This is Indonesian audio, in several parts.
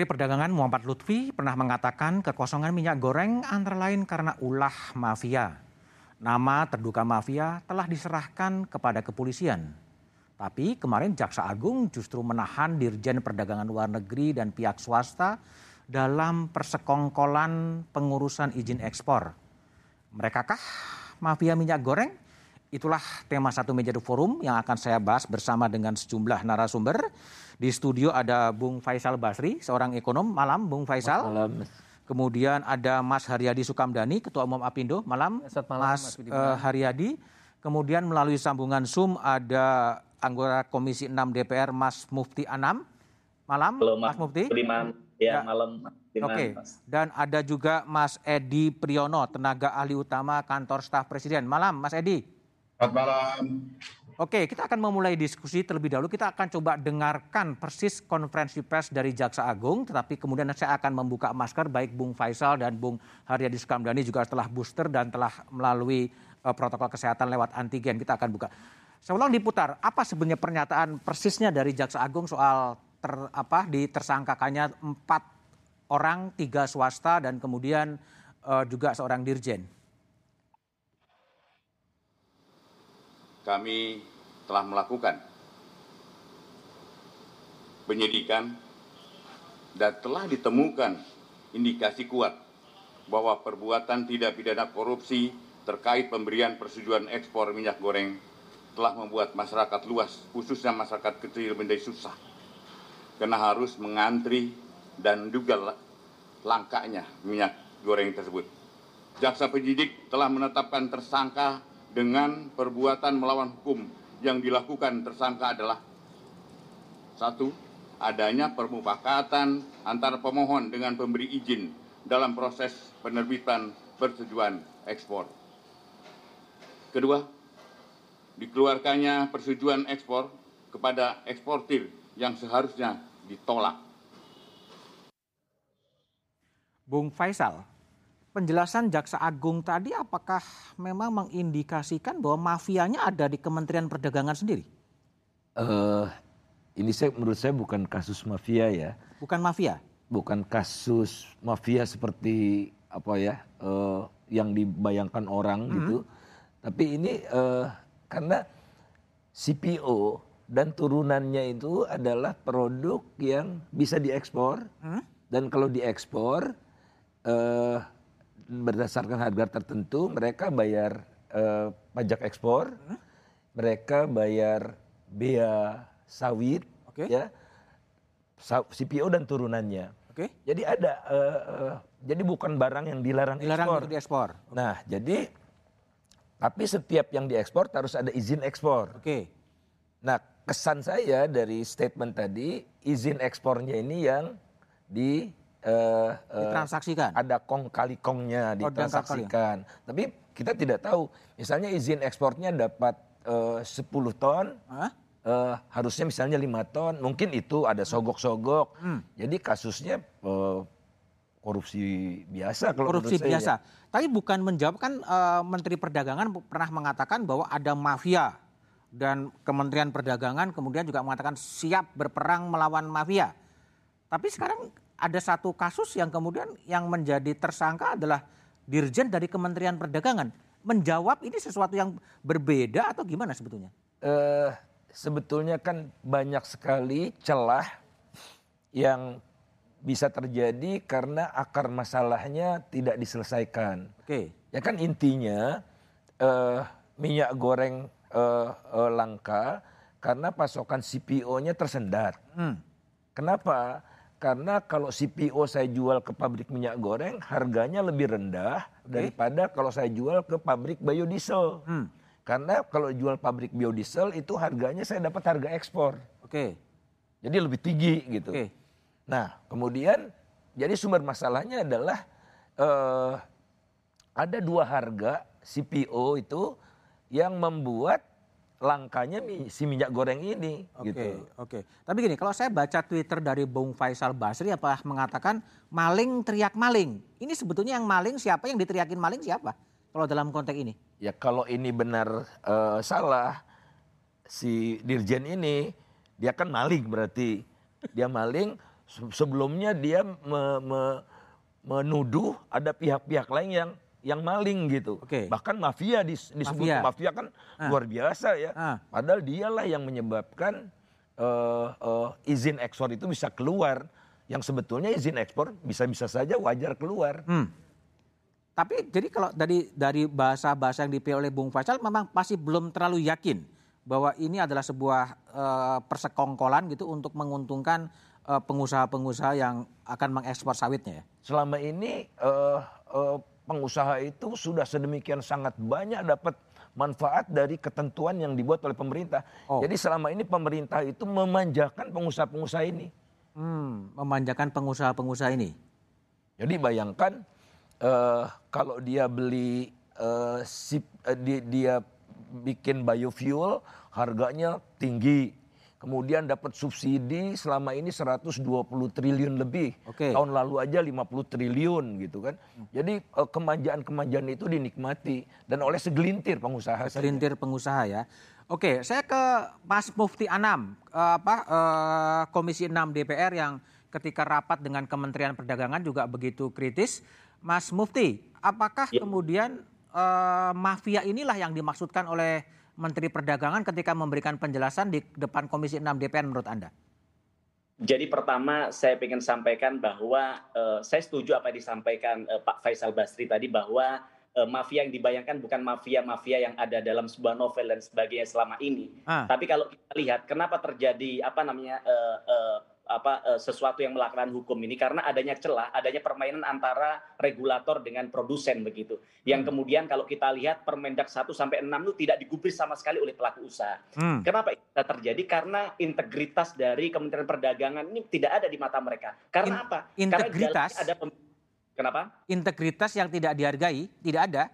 Menteri Perdagangan Muhammad Lutfi pernah mengatakan kekosongan minyak goreng antara lain karena ulah mafia. Nama terduga mafia telah diserahkan kepada kepolisian. Tapi kemarin Jaksa Agung justru menahan Dirjen Perdagangan Luar Negeri dan pihak swasta dalam persekongkolan pengurusan izin ekspor. Merekakah mafia minyak goreng? Itulah tema satu meja forum yang akan saya bahas bersama dengan sejumlah narasumber. Di studio ada Bung Faisal Basri, seorang ekonom. Malam, Bung Faisal. Malam. Kemudian ada Mas Haryadi Sukamdani, Ketua Umum Apindo. Malam, malam Mas, Mas uh, Haryadi. Kemudian melalui sambungan Zoom ada anggota Komisi 6 DPR, Mas Mufti Anam. Malam, Halo, Mas, Mas Mufti. Ya, ya, malam. Oke. Okay. Dan ada juga Mas Edi Priyono, tenaga ahli utama kantor staf presiden. Malam, Mas Edi. Selamat malam. Oke, kita akan memulai diskusi terlebih dahulu. Kita akan coba dengarkan persis konferensi pers dari Jaksa Agung, tetapi kemudian saya akan membuka masker baik Bung Faisal dan Bung Haryadi Sukamdani juga setelah booster dan telah melalui uh, protokol kesehatan lewat antigen. Kita akan buka. Saya ulang diputar, apa sebenarnya pernyataan persisnya dari Jaksa Agung soal ter, apa di tersangkakannya empat orang, tiga swasta dan kemudian uh, juga seorang dirjen? Kami telah melakukan penyidikan dan telah ditemukan indikasi kuat bahwa perbuatan tidak pidana korupsi terkait pemberian persetujuan ekspor minyak goreng telah membuat masyarakat luas, khususnya masyarakat kecil menjadi susah. Karena harus mengantri dan juga langkanya minyak goreng tersebut. Jaksa penyidik telah menetapkan tersangka dengan perbuatan melawan hukum yang dilakukan tersangka adalah satu, adanya permufakatan antara pemohon dengan pemberi izin dalam proses penerbitan persetujuan ekspor. Kedua, dikeluarkannya persetujuan ekspor kepada eksportir yang seharusnya ditolak. Bung Faisal, penjelasan Jaksa Agung tadi apakah memang mengindikasikan bahwa mafianya ada di Kementerian Perdagangan sendiri? Uh, ini saya menurut saya bukan kasus mafia ya. Bukan mafia? Bukan kasus mafia seperti apa ya uh, yang dibayangkan orang hmm. gitu. Tapi ini uh, karena CPO dan turunannya itu adalah produk yang bisa diekspor hmm? dan kalau diekspor uh, berdasarkan harga tertentu mereka bayar uh, pajak ekspor, hmm? mereka bayar bea sawit, okay. ya CPO dan turunannya. Okay. Jadi ada, uh, uh, jadi bukan barang yang dilarang, dilarang ekspor. diekspor. Okay. Nah, jadi tapi setiap yang diekspor harus ada izin ekspor. Oke. Okay. Nah, kesan saya dari statement tadi izin ekspornya ini yang di uh, ditransaksikan. Ada kong kali kongnya oh, ditransaksikan. Oh, Tapi kita tidak tahu. Misalnya izin ekspornya dapat uh, 10 ton. Huh? Uh, harusnya misalnya lima ton, mungkin itu ada sogok-sogok. Hmm. Jadi kasusnya uh, korupsi biasa kalau korupsi biasa. Ya. Tapi bukan menjawab kan uh, Menteri Perdagangan pernah mengatakan bahwa ada mafia dan Kementerian Perdagangan kemudian juga mengatakan siap berperang melawan mafia. Tapi sekarang ada satu kasus yang kemudian yang menjadi tersangka adalah dirjen dari Kementerian Perdagangan. Menjawab ini sesuatu yang berbeda atau gimana sebetulnya? Uh, sebetulnya kan banyak sekali celah yang bisa terjadi karena akar masalahnya tidak diselesaikan. Oke. Okay. Ya kan intinya uh, minyak goreng uh, uh, langka karena pasokan CPO-nya tersendat. Hmm. Kenapa? Karena kalau CPO saya jual ke pabrik minyak goreng, harganya lebih rendah okay. daripada kalau saya jual ke pabrik biodiesel. Hmm. Karena kalau jual pabrik biodiesel itu harganya saya dapat harga ekspor. Oke. Okay. Jadi lebih tinggi gitu. Okay. Nah, kemudian jadi sumber masalahnya adalah uh, ada dua harga CPO itu yang membuat langkanya si minyak goreng ini. Oke, gitu. oke. Tapi gini, kalau saya baca Twitter dari Bung Faisal Basri apa mengatakan maling teriak maling. Ini sebetulnya yang maling siapa yang diteriakin maling siapa? Kalau dalam konteks ini? Ya kalau ini benar uh, salah si dirjen ini dia kan maling berarti dia maling Se- sebelumnya dia me- me- menuduh ada pihak-pihak lain yang yang maling gitu. Oke. Bahkan mafia dis- disebut Mafia. mafia, kan luar biasa ya. Ah. Padahal dialah yang menyebabkan eh, eh, izin ekspor itu bisa keluar. Yang sebetulnya izin ekspor bisa-bisa saja wajar keluar. Hmm. Tapi jadi kalau dari dari bahasa-bahasa yang dipilih oleh Bung Faisal memang masih belum terlalu yakin bahwa ini adalah sebuah eh, persekongkolan gitu untuk menguntungkan pengusaha-pengusaha yang akan mengekspor sawitnya ya. Selama ini eh, eh, pengusaha itu sudah sedemikian sangat banyak dapat manfaat dari ketentuan yang dibuat oleh pemerintah. Oh. Jadi selama ini pemerintah itu memanjakan pengusaha-pengusaha ini. Hmm, memanjakan pengusaha-pengusaha ini. Jadi bayangkan eh, kalau dia beli eh, sip- eh, di- dia bikin biofuel harganya tinggi. Kemudian dapat subsidi selama ini 120 triliun lebih. Oke. Tahun lalu aja 50 triliun gitu kan. Jadi eh, kemanjaan-kemanjaan itu dinikmati dan oleh segelintir pengusaha saja. Selintir pengusaha ya. Oke, saya ke Mas Mufti Anam, eh, apa eh, Komisi 6 DPR yang ketika rapat dengan Kementerian Perdagangan juga begitu kritis. Mas Mufti, apakah kemudian eh, mafia inilah yang dimaksudkan oleh Menteri Perdagangan ketika memberikan penjelasan di depan Komisi 6 DPR menurut Anda? Jadi pertama saya ingin sampaikan bahwa eh, saya setuju apa yang disampaikan eh, Pak Faisal Basri tadi bahwa eh, mafia yang dibayangkan bukan mafia-mafia yang ada dalam sebuah novel dan sebagainya selama ini. Ah. Tapi kalau kita lihat kenapa terjadi apa namanya eh, eh, apa eh, sesuatu yang melakukan hukum ini karena adanya celah, adanya permainan antara regulator dengan produsen begitu. Yang kemudian kalau kita lihat Permendak 1 sampai 6 itu tidak digubris sama sekali oleh pelaku usaha. Hmm. Kenapa itu terjadi? Karena integritas dari Kementerian Perdagangan ini tidak ada di mata mereka. Karena In- apa? integritas? Karena ada pem- Kenapa? Integritas yang tidak dihargai, tidak ada.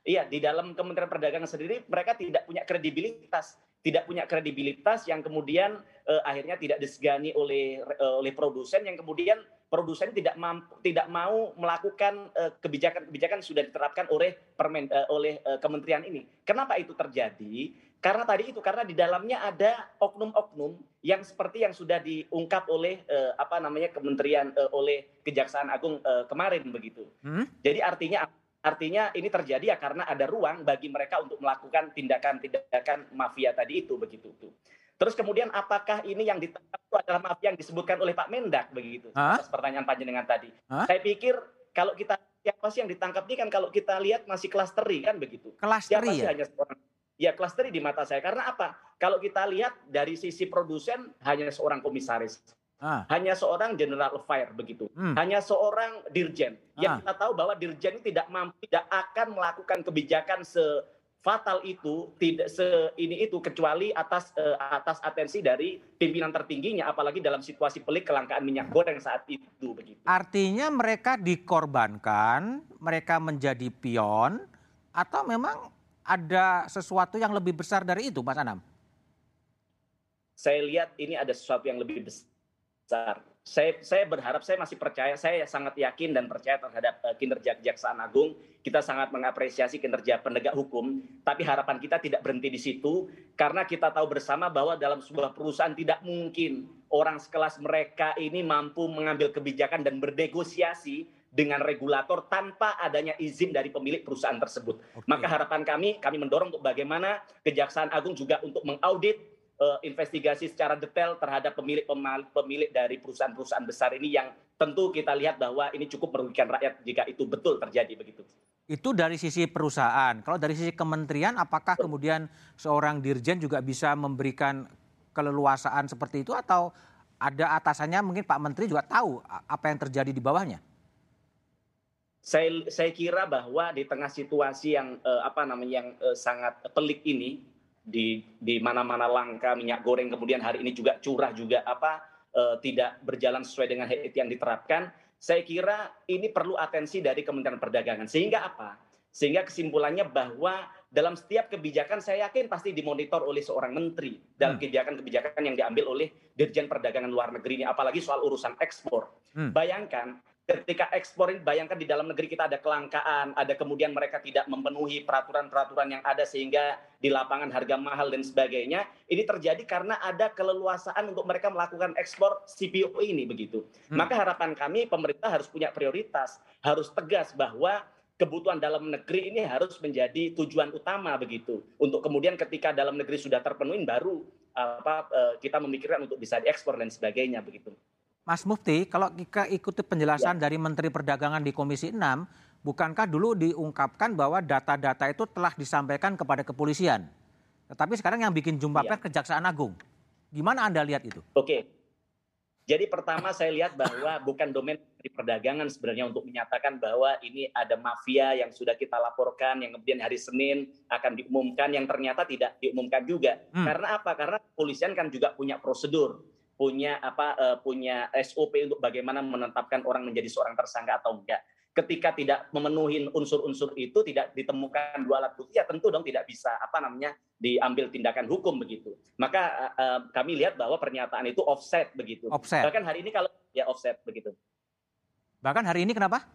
Iya, di dalam Kementerian Perdagangan sendiri mereka tidak punya kredibilitas, tidak punya kredibilitas yang kemudian eh, akhirnya tidak disegani oleh eh, oleh produsen yang kemudian produsen tidak mampu tidak mau melakukan eh, kebijakan-kebijakan yang sudah diterapkan oleh permen eh, oleh eh, kementerian ini. Kenapa itu terjadi? Karena tadi itu karena di dalamnya ada oknum-oknum yang seperti yang sudah diungkap oleh eh, apa namanya kementerian eh, oleh Kejaksaan Agung eh, kemarin begitu. Hmm? Jadi artinya artinya ini terjadi ya karena ada ruang bagi mereka untuk melakukan tindakan-tindakan mafia tadi itu begitu tuh. Terus kemudian apakah ini yang ditangkap itu adalah mafia yang disebutkan oleh Pak Mendak begitu? Atas pertanyaan panjenengan tadi. Hah? Saya pikir kalau kita siapa sih yang ditangkap ini kan kalau kita lihat masih klasteri kan begitu. Siapa Klasteri sih ya. hanya seorang Ya klasteri di mata saya karena apa? Kalau kita lihat dari sisi produsen hanya seorang komisaris, Ah. hanya seorang general affair begitu, Hmm. hanya seorang dirjen. Yang Ah. kita tahu bahwa dirjen ini tidak mampu, tidak akan melakukan kebijakan sefatal itu, tidak se ini itu kecuali atas eh, atas atensi dari pimpinan tertingginya, apalagi dalam situasi pelik kelangkaan minyak goreng saat itu begitu. Artinya mereka dikorbankan, mereka menjadi pion, atau memang ada sesuatu yang lebih besar dari itu, Mas Anam? saya lihat ini ada sesuatu yang lebih besar. Saya, saya berharap, saya masih percaya, saya sangat yakin dan percaya terhadap eh, kinerja Kejaksaan Agung. Kita sangat mengapresiasi kinerja penegak hukum, tapi harapan kita tidak berhenti di situ, karena kita tahu bersama bahwa dalam sebuah perusahaan tidak mungkin orang sekelas mereka ini mampu mengambil kebijakan dan bernegosiasi dengan regulator tanpa adanya izin dari pemilik perusahaan tersebut. Oke. Maka harapan kami, kami mendorong untuk bagaimana Kejaksaan Agung juga untuk mengaudit eh, investigasi secara detail terhadap pemilik pemilik dari perusahaan-perusahaan besar ini yang tentu kita lihat bahwa ini cukup merugikan rakyat jika itu betul terjadi begitu. Itu dari sisi perusahaan. Kalau dari sisi kementerian, apakah kemudian seorang dirjen juga bisa memberikan keleluasaan seperti itu atau ada atasannya mungkin Pak Menteri juga tahu apa yang terjadi di bawahnya? Saya saya kira bahwa di tengah situasi yang eh, apa namanya yang eh, sangat pelik ini di di mana-mana langka minyak goreng kemudian hari ini juga curah juga apa eh, tidak berjalan sesuai dengan HET yang diterapkan, saya kira ini perlu atensi dari Kementerian Perdagangan. Sehingga apa? Sehingga kesimpulannya bahwa dalam setiap kebijakan saya yakin pasti dimonitor oleh seorang menteri dalam Hmm. kebijakan-kebijakan yang diambil oleh Dirjen Perdagangan Luar Negeri ini apalagi soal urusan ekspor. Hmm. Bayangkan ketika ekspor ini bayangkan di dalam negeri kita ada kelangkaan, ada kemudian mereka tidak memenuhi peraturan-peraturan yang ada sehingga di lapangan harga mahal dan sebagainya. Ini terjadi karena ada keleluasaan untuk mereka melakukan ekspor CPO ini begitu. Hmm. Maka harapan kami pemerintah harus punya prioritas, harus tegas bahwa kebutuhan dalam negeri ini harus menjadi tujuan utama begitu. Untuk kemudian ketika dalam negeri sudah terpenuhi baru apa eh, kita memikirkan untuk bisa diekspor dan sebagainya begitu. Mas Mufti, kalau kita ikuti penjelasan ya. dari Menteri Perdagangan di Komisi 6, bukankah dulu diungkapkan bahwa data-data itu telah disampaikan kepada kepolisian? Tetapi sekarang yang bikin jumpa ya. pers Kejaksaan Agung. Gimana Anda lihat itu? Oke. Jadi pertama saya lihat bahwa bukan domain Menteri Perdagangan sebenarnya untuk menyatakan bahwa ini ada mafia yang sudah kita laporkan yang kemudian hari Senin akan diumumkan yang ternyata tidak diumumkan juga. Hmm. Karena apa? Karena kepolisian kan juga punya prosedur punya apa uh, punya SOP untuk bagaimana menetapkan orang menjadi seorang tersangka atau enggak. Ketika tidak memenuhi unsur-unsur itu tidak ditemukan dua alat bukti ya tentu dong tidak bisa apa namanya diambil tindakan hukum begitu. Maka uh, kami lihat bahwa pernyataan itu offset begitu. Offset. Bahkan hari ini kalau ya offset begitu. Bahkan hari ini kenapa?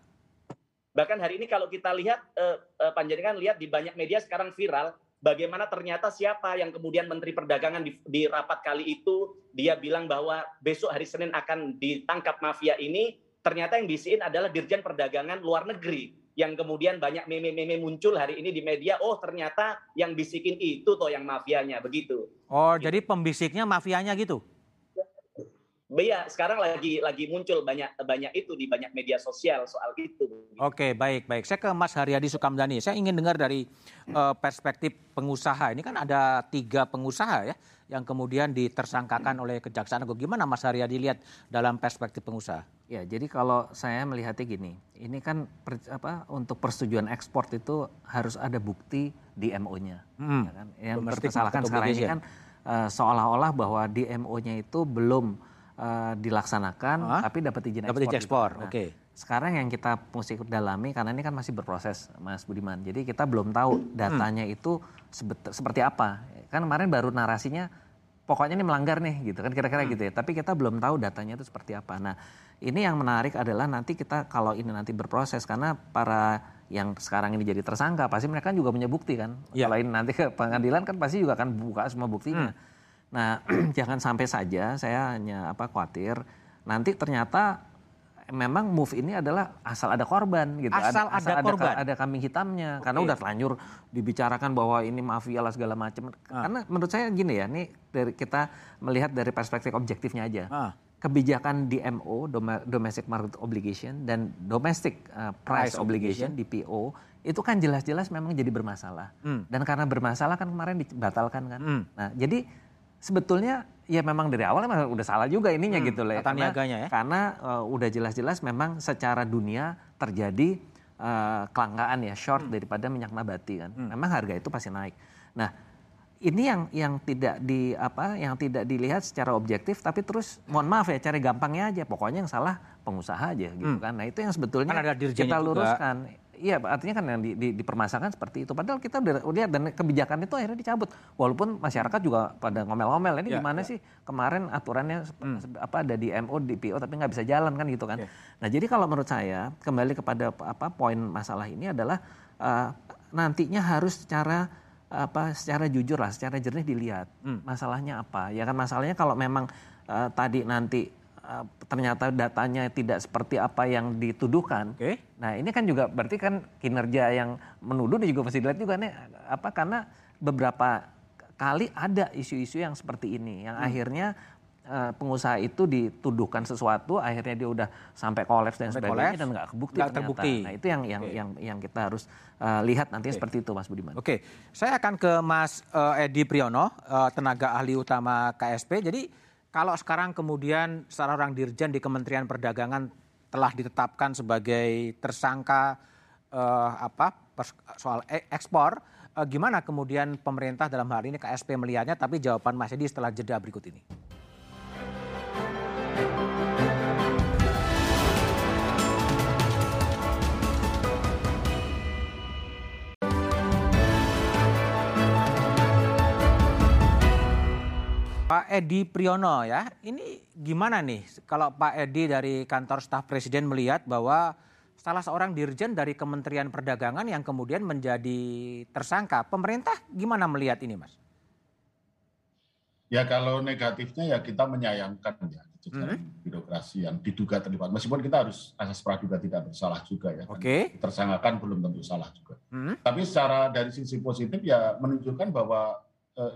Bahkan hari ini kalau kita lihat uh, uh, panjenengan lihat di banyak media sekarang viral bagaimana ternyata siapa yang kemudian Menteri Perdagangan di, di rapat kali itu dia bilang bahwa besok hari Senin akan ditangkap mafia ini, ternyata yang bisiin adalah Dirjen Perdagangan Luar Negeri yang kemudian banyak meme-meme muncul hari ini di media, oh ternyata yang bisikin itu toh yang mafianya begitu. Oh, jadi pembisiknya mafianya gitu? Iya, sekarang lagi lagi muncul banyak banyak itu di banyak media sosial soal itu. Oke, baik baik. Saya ke Mas Haryadi Sukamdani. Saya ingin dengar dari uh, perspektif pengusaha. Ini kan ada tiga pengusaha ya yang kemudian ditersangkakan oleh Kejaksaan Agung. Gimana Mas Haryadi lihat dalam perspektif pengusaha? Ya, jadi kalau saya melihatnya gini, ini kan per, apa untuk persetujuan ekspor itu harus ada bukti di MO-nya. Hmm. Ya kan? Yang berkesalahan sekarang ini kan uh, seolah-olah bahwa di MO-nya itu belum uh, dilaksanakan huh? tapi dapat izin dapat ekspor. ekspor. Nah, Oke. Okay. Sekarang yang kita mesti dalami karena ini kan masih berproses Mas Budiman. Jadi kita belum tahu datanya hmm. itu seperti apa. Kan kemarin baru narasinya pokoknya ini melanggar nih gitu kan kira-kira hmm. gitu ya. Tapi kita belum tahu datanya itu seperti apa. Nah, ini yang menarik adalah nanti kita kalau ini nanti berproses karena para yang sekarang ini jadi tersangka pasti mereka juga punya bukti kan. Ya. Kalau ini nanti ke pengadilan kan pasti juga akan buka semua buktinya. Hmm. Nah, jangan sampai saja saya hanya apa khawatir nanti ternyata memang move ini adalah asal ada korban gitu. Asal, ada, asal ada, korban. Ada, ada kambing hitamnya okay. karena udah terlanjur dibicarakan bahwa ini mafia lah segala macam. Ah. Karena menurut saya gini ya, nih dari kita melihat dari perspektif objektifnya aja. Ah. Kebijakan DMO domestic market obligation dan domestic uh, price, price obligation, obligation DPO itu kan jelas-jelas memang jadi bermasalah. Hmm. Dan karena bermasalah kan kemarin dibatalkan kan. Hmm. Nah, jadi sebetulnya ya memang dari awal memang udah salah juga ininya hmm, gitu loh. Karena, ya. karena uh, udah jelas-jelas memang secara dunia terjadi uh, kelangkaan ya short hmm. daripada minyak nabati kan. Hmm. Memang harga itu pasti naik. Nah, ini yang yang tidak di apa yang tidak dilihat secara objektif tapi terus mohon maaf ya cari gampangnya aja pokoknya yang salah pengusaha aja gitu hmm. kan. Nah, itu yang sebetulnya kan ada kita luruskan. Juga. Iya, artinya kan yang di, di, dipermasalahkan seperti itu. Padahal kita udah lihat dan kebijakan itu akhirnya dicabut. Walaupun masyarakat juga pada ngomel-ngomel. Ini ya, gimana ya. sih kemarin aturannya hmm. apa ada di MO, di PO tapi nggak bisa jalan kan gitu kan. Ya. Nah jadi kalau menurut saya kembali kepada apa poin masalah ini adalah uh, nantinya harus secara apa secara jujur lah, secara jernih dilihat hmm. masalahnya apa. Ya kan masalahnya kalau memang uh, tadi nanti Eh, ternyata datanya tidak seperti apa yang dituduhkan. Okay. Nah ini kan juga berarti kan kinerja yang menuduh juga mesti dilihat juga nih apa karena beberapa kali ada isu-isu yang seperti ini yang hmm. akhirnya uh, pengusaha itu dituduhkan sesuatu akhirnya dia udah sampai kolaps dan sampai sebagainya dan nggak kebukti gak terbukti. Nah itu yang yang okay. yang yang kita harus uh, lihat nanti okay. seperti itu Mas Budiman. Oke, okay. saya akan ke Mas uh, Edi Priyono uh, tenaga ahli utama KSP. Jadi kalau sekarang kemudian seorang dirjen di Kementerian Perdagangan telah ditetapkan sebagai tersangka eh, apa soal e, ekspor, eh, gimana kemudian pemerintah dalam hal ini KSP melihatnya? Tapi jawaban Mas Edi setelah jeda berikut ini. Pak Edi Priyono ya, ini gimana nih kalau Pak Edi dari kantor staf presiden melihat bahwa salah seorang dirjen dari Kementerian Perdagangan yang kemudian menjadi tersangka, pemerintah gimana melihat ini mas? Ya kalau negatifnya ya kita menyayangkan ya jajaran hmm. birokrasi yang diduga terlibat. Meskipun kita harus asas praduga tidak bersalah juga ya. Oke. Okay. Tersangkakan belum tentu salah juga. Hmm. Tapi secara dari sisi positif ya menunjukkan bahwa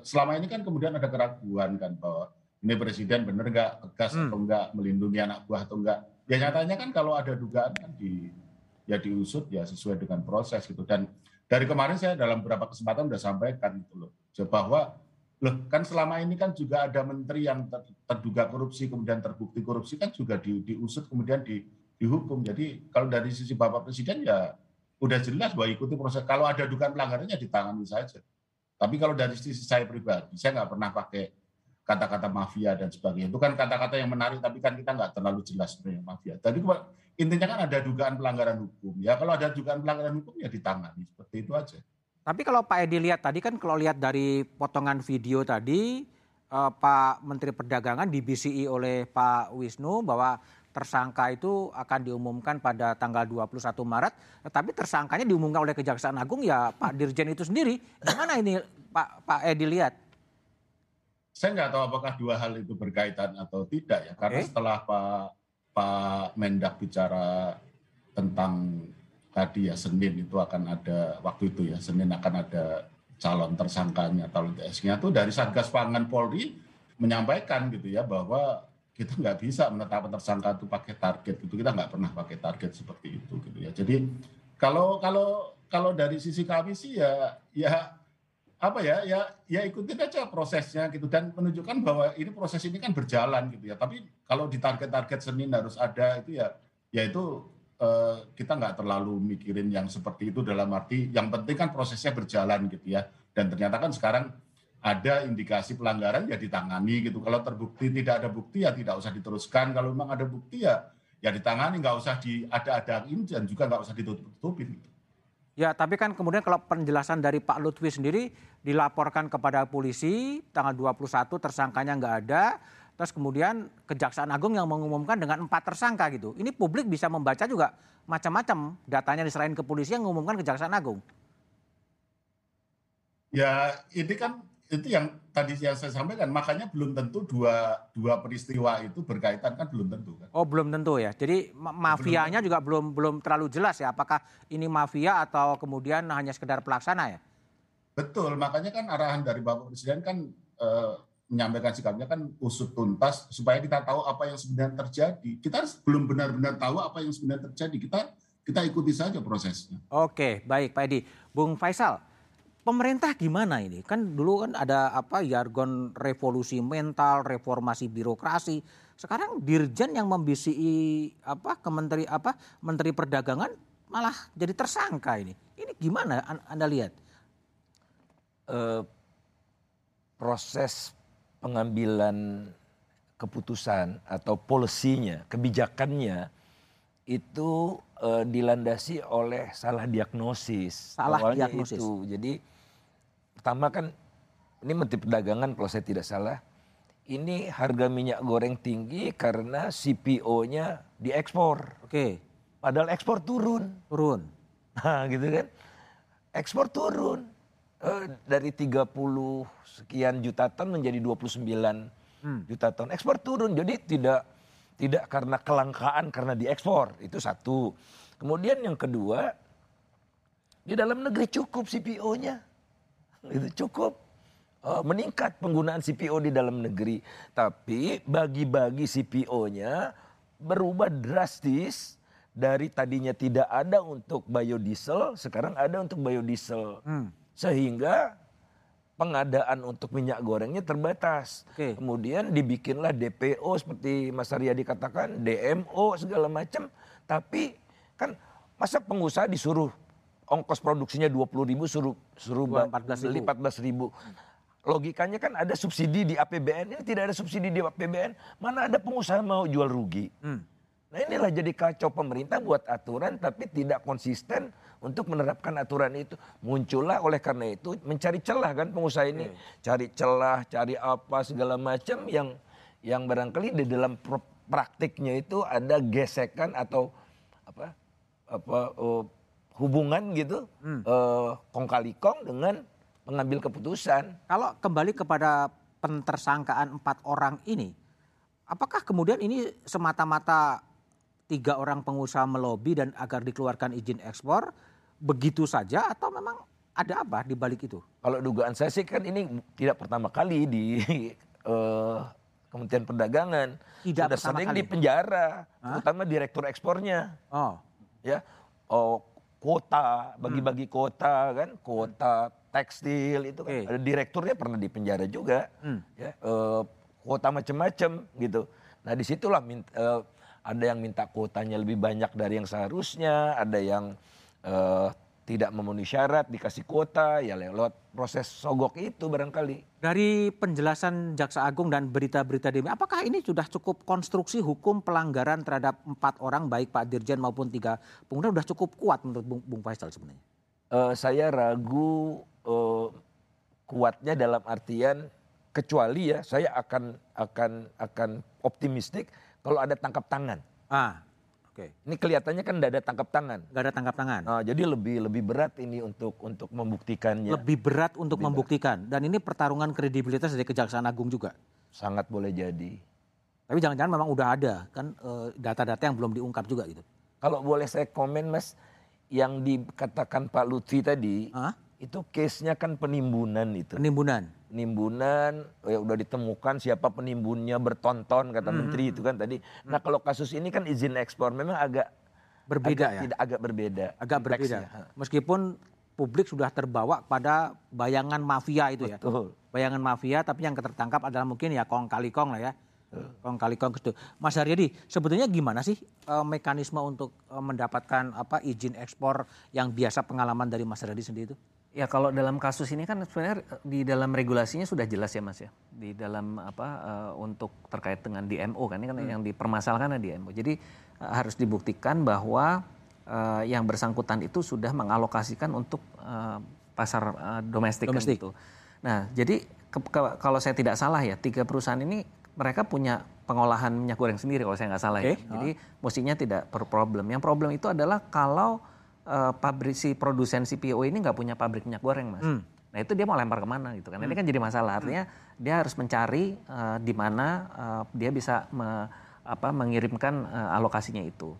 selama ini kan kemudian ada keraguan kan bahwa ini presiden benar nggak tegas hmm. atau nggak melindungi anak buah atau enggak. Ya nyatanya kan kalau ada dugaan kan di ya diusut ya sesuai dengan proses gitu. Dan dari kemarin saya dalam beberapa kesempatan sudah sampaikan gitu loh bahwa loh kan selama ini kan juga ada menteri yang terduga korupsi kemudian terbukti korupsi kan juga di, diusut kemudian di, dihukum. Jadi kalau dari sisi Bapak Presiden ya udah jelas bahwa ikuti proses. Kalau ada dugaan pelanggarannya ditangani saja. Tapi kalau dari sisi saya pribadi, saya nggak pernah pakai kata-kata mafia dan sebagainya. Itu kan kata-kata yang menarik, tapi kan kita nggak terlalu jelas sebenarnya mafia. Tadi intinya kan ada dugaan pelanggaran hukum. Ya kalau ada dugaan pelanggaran hukum ya ditangani seperti itu aja. Tapi kalau Pak Edi lihat tadi kan kalau lihat dari potongan video tadi eh, Pak Menteri Perdagangan di BCI oleh Pak Wisnu bahwa tersangka itu akan diumumkan pada tanggal 21 Maret, tetapi tersangkanya diumumkan oleh Kejaksaan Agung ya Pak Dirjen itu sendiri. Gimana ini Pak Pak Edi lihat? Saya nggak tahu apakah dua hal itu berkaitan atau tidak ya, karena okay. setelah Pak Pak Mendak bicara tentang tadi ya Senin itu akan ada waktu itu ya Senin akan ada calon tersangkanya calon TS-nya itu dari Satgas Pangan Polri menyampaikan gitu ya bahwa kita nggak bisa menetapkan tersangka itu pakai target gitu. Kita nggak pernah pakai target seperti itu gitu ya. Jadi kalau kalau kalau dari sisi kami sih ya ya apa ya ya ya ikutin aja prosesnya gitu. Dan menunjukkan bahwa ini proses ini kan berjalan gitu ya. Tapi kalau di target-target Senin harus ada itu ya ya itu eh, kita nggak terlalu mikirin yang seperti itu dalam arti yang penting kan prosesnya berjalan gitu ya. Dan ternyata kan sekarang ada indikasi pelanggaran ya ditangani gitu. Kalau terbukti tidak ada bukti ya tidak usah diteruskan. Kalau memang ada bukti ya ya ditangani, nggak usah diada-adain dan juga nggak usah ditutup-tutupin. Gitu. Ya, tapi kan kemudian kalau penjelasan dari Pak Lutfi sendiri dilaporkan kepada polisi tanggal 21 tersangkanya nggak ada, terus kemudian Kejaksaan Agung yang mengumumkan dengan empat tersangka gitu. Ini publik bisa membaca juga macam-macam datanya diserahin ke polisi yang mengumumkan Kejaksaan Agung. Ya, ini kan itu yang tadi yang saya sampaikan makanya belum tentu dua dua peristiwa itu berkaitan kan belum tentu kan. Oh belum tentu ya. Jadi mafianya belum juga belum belum terlalu jelas ya. Apakah ini mafia atau kemudian hanya sekedar pelaksana ya? Betul. Makanya kan arahan dari Bapak Presiden kan eh, menyampaikan sikapnya kan usut tuntas supaya kita tahu apa yang sebenarnya terjadi. Kita belum benar-benar tahu apa yang sebenarnya terjadi. Kita kita ikuti saja prosesnya. Oke, baik Pak Edi. Bung Faisal, pemerintah gimana ini? Kan dulu kan ada apa jargon revolusi mental, reformasi birokrasi. Sekarang dirjen yang membisi apa kementeri apa menteri perdagangan malah jadi tersangka ini. Ini gimana Anda lihat? Uh, proses pengambilan keputusan atau polisinya, kebijakannya itu uh, dilandasi oleh salah diagnosis. Salah Awalnya diagnosis. Itu. Jadi pertama kan ini Menteri Perdagangan kalau saya tidak salah, ini harga minyak goreng tinggi karena CPO-nya diekspor. Oke. Padahal ekspor turun. Turun. Nah gitu kan. Ekspor turun. Eh, dari 30 sekian juta ton menjadi 29 hmm. juta ton. Ekspor turun. Jadi tidak tidak karena kelangkaan karena diekspor. Itu satu. Kemudian yang kedua, di dalam negeri cukup CPO-nya itu cukup uh, meningkat penggunaan CPO di dalam negeri. Tapi bagi-bagi CPO-nya berubah drastis dari tadinya tidak ada untuk biodiesel, sekarang ada untuk biodiesel. Hmm. Sehingga pengadaan untuk minyak gorengnya terbatas. Okay. Kemudian dibikinlah DPO seperti Mas Aryadi katakan, DMO segala macam. Tapi kan masa pengusaha disuruh ongkos produksinya 20 ribu suruh suruh 14 ribu. 14 ribu. Logikanya kan ada subsidi di APBN, ini tidak ada subsidi di APBN, mana ada pengusaha mau jual rugi. Hmm. Nah inilah jadi kacau pemerintah buat aturan tapi tidak konsisten untuk menerapkan aturan itu. Muncullah oleh karena itu mencari celah kan pengusaha ini, cari celah, cari apa segala macam yang yang barangkali di dalam praktiknya itu ada gesekan atau apa apa uh, hubungan gitu hmm. uh, kong kali kong dengan mengambil keputusan. Kalau kembali kepada pentersangkaan empat orang ini, apakah kemudian ini semata-mata tiga orang pengusaha melobi dan agar dikeluarkan izin ekspor begitu saja atau memang ada apa di balik itu? Kalau dugaan saya sih kan ini tidak pertama kali di uh, Kementerian Perdagangan tidak sudah sering kali. di penjara, terutama direktur ekspornya. Oh. Ya, oh kota, bagi-bagi hmm. kota kan, kota tekstil itu kan. Okay. Ada direkturnya pernah di penjara juga. Hmm. Ya, uh, kota macam-macam gitu. Nah di situlah minta, uh, ada yang minta kuotanya lebih banyak dari yang seharusnya, ada yang uh, tidak memenuhi syarat dikasih kuota ya lewat proses sogok itu barangkali. Dari penjelasan Jaksa Agung dan berita-berita di apakah ini sudah cukup konstruksi hukum pelanggaran terhadap empat orang baik Pak Dirjen maupun tiga pengguna sudah cukup kuat menurut Bung, Bung Faisal sebenarnya? Uh, saya ragu uh, kuatnya dalam artian kecuali ya saya akan akan akan optimistik kalau ada tangkap tangan. Ah, oke. Okay. Ini kelihatannya kan tidak ada tangkap tangan. Tidak ada tangkap tangan. Nah, jadi lebih lebih berat ini untuk untuk membuktikannya. Lebih berat untuk lebih membuktikan. Berat. Dan ini pertarungan kredibilitas dari Kejaksaan Agung juga. Sangat boleh jadi. Tapi jangan-jangan memang udah ada kan eh, data-data yang belum diungkap juga gitu. Kalau boleh saya komen Mas, yang dikatakan Pak Lutfi tadi, Hah? Itu case-nya kan penimbunan itu. Penimbunan penimbunan ya udah ditemukan siapa penimbunnya bertonton kata hmm. menteri itu kan tadi. Nah kalau kasus ini kan izin ekspor memang agak berbeda agak, ya. Tidak agak berbeda. Agak berbeda. Meskipun publik sudah terbawa pada bayangan mafia itu ya. Betul. Bayangan mafia tapi yang tertangkap adalah mungkin ya kong kali kong lah ya. Kong kali kong itu. Mas Haryadi, sebetulnya gimana sih e, mekanisme untuk e, mendapatkan apa izin ekspor yang biasa pengalaman dari Mas Haryadi sendiri itu? Ya kalau dalam kasus ini kan sebenarnya di dalam regulasinya sudah jelas ya mas ya di dalam apa uh, untuk terkait dengan DMO kan ini kan hmm. yang dipermasalahkan adalah DMO. Jadi uh, harus dibuktikan bahwa uh, yang bersangkutan itu sudah mengalokasikan untuk uh, pasar uh, domestik, domestik. Kan gitu. Nah jadi ke, ke, kalau saya tidak salah ya tiga perusahaan ini mereka punya pengolahan minyak goreng sendiri kalau saya nggak salah okay. ya. Jadi oh. mestinya tidak per problem. Yang problem itu adalah kalau uh, pabrik si produsen CPO ini nggak punya pabrik minyak goreng mas. Hmm. Nah itu dia mau lempar ke mana gitu kan? Hmm. Ini kan jadi masalah. Artinya hmm. dia harus mencari uh, di mana uh, dia bisa me, apa, mengirimkan uh, alokasinya itu.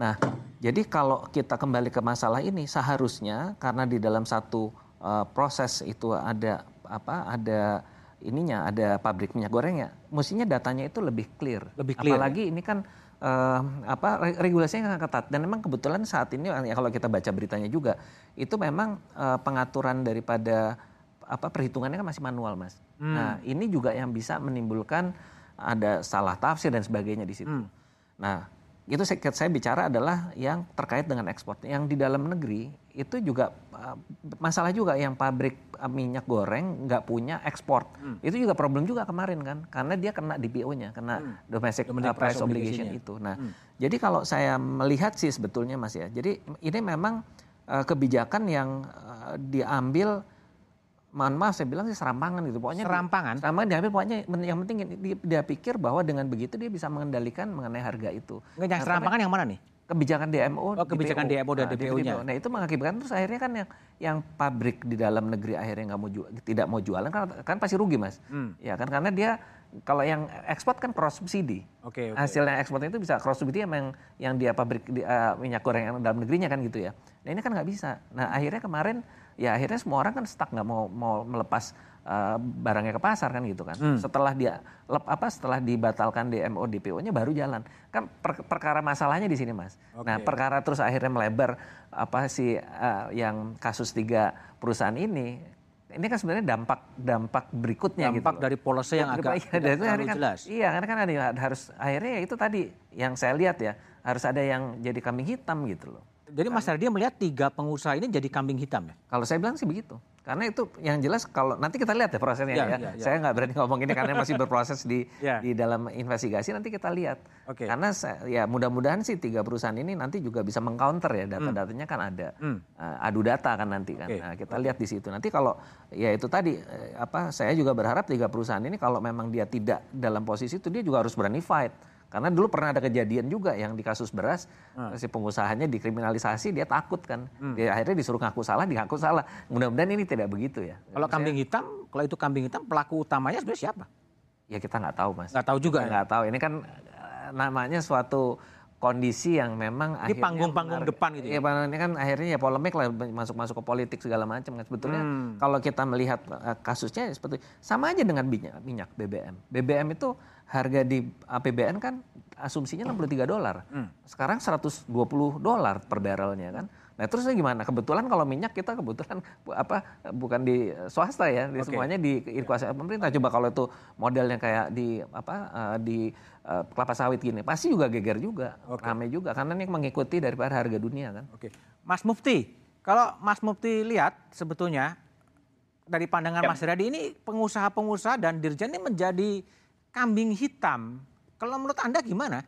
Nah jadi kalau kita kembali ke masalah ini seharusnya karena di dalam satu uh, proses itu ada apa ada ininya ada pabrik minyak gorengnya, mestinya datanya itu lebih clear. Lebih clear. Apalagi ya? ini kan uh, apa regulasinya sangat ketat dan memang kebetulan saat ini ya kalau kita baca beritanya juga itu memang uh, pengaturan daripada apa perhitungannya kan masih manual mas. Hmm. Nah ini juga yang bisa menimbulkan ada salah tafsir dan sebagainya di situ. Hmm. Nah itu saya, saya bicara adalah yang terkait dengan ekspor. Yang di dalam negeri itu juga uh, masalah juga yang pabrik uh, minyak goreng nggak punya ekspor. Hmm. Itu juga problem juga kemarin kan, karena dia kena DPO-nya, kena hmm. domestic, domestic uh, price obligation itu. Nah, hmm. jadi kalau saya melihat sih sebetulnya Mas ya, jadi ini memang uh, kebijakan yang uh, diambil mohon maaf saya bilang sih serampangan gitu pokoknya serampangan serampangan diambil pokoknya yang penting dia, pikir bahwa dengan begitu dia bisa mengendalikan mengenai harga itu Nggak, yang nah, serampangan yang mana nih kebijakan DMO oh, kebijakan DPO, DMO dan nah, DPO-nya nah itu mengakibatkan terus akhirnya kan yang yang pabrik di dalam negeri akhirnya nggak mau jual, tidak mau jualan kan kan pasti rugi mas hmm. ya kan karena dia kalau yang ekspor kan cross subsidi. Oke. Okay, okay. Hasilnya ekspornya itu bisa cross subsidi yang yang dia pabrik di, uh, minyak goreng yang dalam negerinya kan gitu ya. Nah ini kan nggak bisa. Nah akhirnya kemarin ya akhirnya semua orang kan stuck nggak mau mau melepas uh, barangnya ke pasar kan gitu kan. Hmm. Setelah dia lep, apa setelah dibatalkan DMO DPO-nya baru jalan. Kan per, perkara masalahnya di sini Mas. Okay. Nah, perkara terus akhirnya melebar apa sih uh, yang kasus tiga perusahaan ini ini kan sebenarnya dampak dampak berikutnya dampak gitu dari polisi yang agak iya, tidak terlalu kan, jelas. Iya, karena kan ada harus akhirnya ya itu tadi yang saya lihat ya harus ada yang jadi kambing hitam gitu loh. Jadi Mas Ardi melihat tiga pengusaha ini jadi kambing hitam ya? Kalau saya bilang sih begitu. Karena itu yang jelas kalau nanti kita lihat ya prosesnya Ya, ya. ya, ya. Saya nggak berani ngomong ini karena masih berproses di Ya. di dalam investigasi nanti kita lihat. Oke. Karena saya- ya mudah-mudahan sih tiga perusahaan ini nanti juga bisa mengcounter ya data-datanya kan ada. Hmm. Uh, adu data kan nanti kan. Oke. Nah, kita lihat di situ. Nanti kalau ya itu tadi eh, apa saya juga berharap tiga perusahaan ini kalau memang dia tidak dalam posisi itu dia juga harus berani fight. Karena dulu pernah ada kejadian juga yang di kasus beras Hmm. si pengusahanya dikriminalisasi dia takut kan. Dia akhirnya disuruh ngaku salah, ngaku salah. Mudah-mudahan ini tidak begitu ya. Kalau kambing hitam, kalau itu kambing hitam pelaku utamanya sebenarnya siapa? Ya kita nggak tahu mas. Nggak tahu juga Kita ya? Nggak tahu. Ini kan eh, namanya suatu kondisi yang memang Ini panggung-panggung depan gitu ya? Iya, ini kan akhirnya ya polemik lah masuk-masuk ke politik segala macam kan. Sebetulnya Hmm. kalau kita melihat eh, kasusnya seperti sama aja dengan minyak, minyak BBM. BBM itu harga di APBN kan asumsinya 63 dolar. Hmm. Sekarang 120 dolar per barrelnya kan. Nah terusnya gimana? Kebetulan kalau minyak kita kebetulan apa bukan di swasta ya, di Oke. semuanya di dikuasai pemerintah. Coba kalau itu modelnya kayak di apa eh, di eh, kelapa sawit gini, pasti juga geger juga, Oke. rame juga karena ini mengikuti daripada harga dunia kan. Oke, Mas Mufti, kalau Mas Mufti lihat sebetulnya dari pandangan Ya. Mas Radi ini pengusaha-pengusaha dan dirjen ini menjadi kambing hitam. Kalau menurut Anda gimana?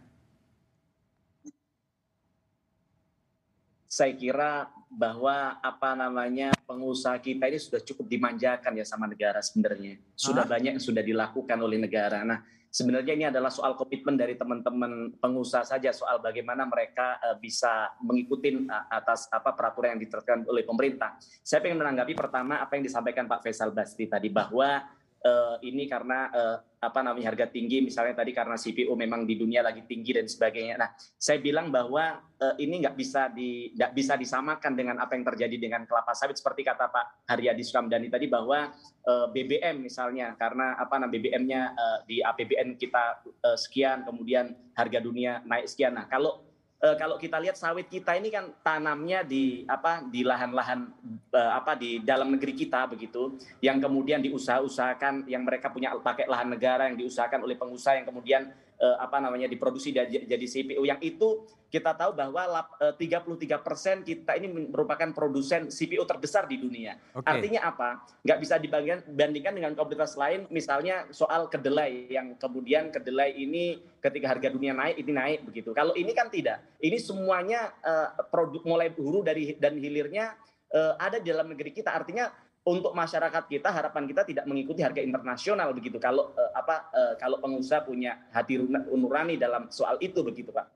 saya kira bahwa apa namanya pengusaha kita ini sudah cukup dimanjakan ya sama negara sebenarnya. Sudah Hah? banyak yang sudah dilakukan oleh negara. Nah, sebenarnya ini adalah soal komitmen dari teman-teman pengusaha saja soal bagaimana mereka eh, bisa mengikuti eh, atas apa peraturan yang diterapkan oleh pemerintah. Saya ingin menanggapi pertama apa yang disampaikan Pak Faisal Basri tadi bahwa eh, ini karena eh, apa namanya harga tinggi misalnya tadi karena CPO memang di dunia lagi tinggi dan sebagainya. Nah, saya bilang bahwa eh, ini nggak bisa di nggak bisa disamakan dengan apa yang terjadi dengan kelapa sawit seperti kata Pak Haryadi Sukamdhani tadi bahwa eh, BBM misalnya karena apa namanya BBM-nya eh, di APBN kita eh, sekian kemudian harga dunia naik sekian. Nah, kalau eh, kalau kita lihat sawit kita ini kan tanamnya di apa di lahan-lahan eh, apa di dalam negeri kita begitu yang kemudian diusaha-usahakan yang mereka punya pakai lahan negara yang diusahakan oleh pengusaha yang kemudian eh, apa namanya diproduksi jadi, jadi CPO yang itu kita tahu bahwa lap- eh, 33% kita ini merupakan produsen CPO terbesar di dunia. Oke. Artinya apa? Nggak bisa dibandingkan dengan komoditas lain, misalnya soal kedelai yang kemudian kedelai ini ketika harga dunia naik ini naik begitu. Kalau ini kan tidak. Ini semuanya eh, produk mulai hulu dari dan hilirnya ada di dalam negeri kita. Artinya untuk masyarakat kita harapan kita tidak mengikuti harga internasional begitu. Kalau eh, apa eh, kalau pengusaha punya hati nurani dalam soal itu begitu, Pak.